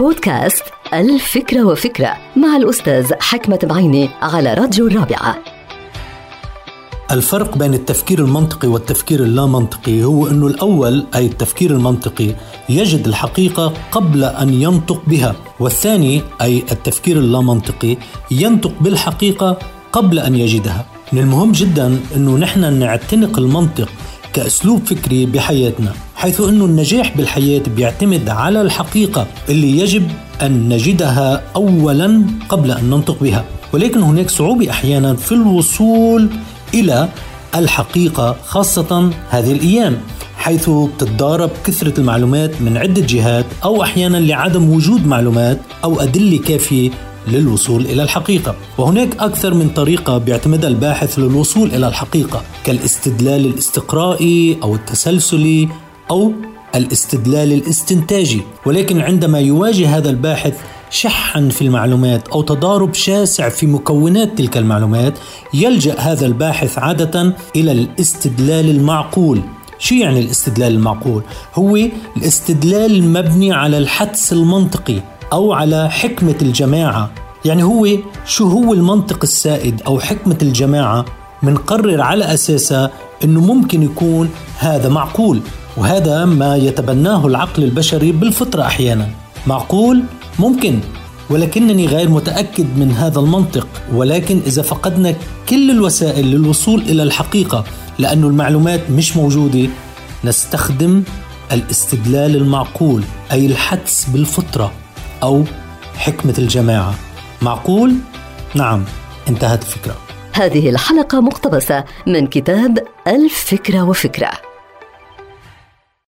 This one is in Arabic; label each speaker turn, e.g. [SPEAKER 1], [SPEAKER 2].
[SPEAKER 1] بودكاست الفكرة وفكرة مع الأستاذ حكمة بعيني على راديو الرابعة.
[SPEAKER 2] الفرق بين التفكير المنطقي والتفكير اللامنطقي هو أنه الأول أي التفكير المنطقي يجد الحقيقة قبل أن ينطق بها والثاني أي التفكير اللامنطقي ينطق بالحقيقة قبل أن يجدها. من المهم جدا أنه نحن نعتنق المنطق كأسلوب فكري بحياتنا حيث أنه النجاح بالحياة بيعتمد على الحقيقة اللي يجب أن نجدها أولا قبل أن ننطق بها. ولكن هناك صعوبة أحيانا في الوصول إلى الحقيقة خاصة هذه الأيام حيث تتضارب كثرة المعلومات من عدة جهات أو أحيانا لعدم وجود معلومات أو أدلة كافية للوصول إلى الحقيقة. وهناك أكثر من طريقة بيعتمدها الباحث للوصول إلى الحقيقة كالاستدلال الاستقرائي أو التسلسلي أو الاستدلال الاستنتاجي. ولكن عندما يواجه هذا الباحث شحا في المعلومات أو تضارب شاسع في مكونات تلك المعلومات يلجأ هذا الباحث عادة إلى الاستدلال المعقول. شو يعني الاستدلال المعقول؟ هو الاستدلال المبني على الحدس المنطقي. أو على حكمة الجماعة. يعني هو شو هو المنطق السائد أو حكمة الجماعة منقرر على أساسها أنه ممكن يكون هذا معقول. وهذا ما يتبناه العقل البشري بالفطرة أحيانا. معقول؟ ممكن. ولكنني غير متأكد من هذا المنطق. ولكن إذا فقدنا كل الوسائل للوصول إلى الحقيقة لأن المعلومات مش موجودة نستخدم الاستدلال المعقول أي الحدس بالفطرة. أو حكمة الجماعة. معقول؟ نعم انتهت الفكرة.
[SPEAKER 1] هذه الحلقة مقتبسة من كتاب الفكرة وفكرة.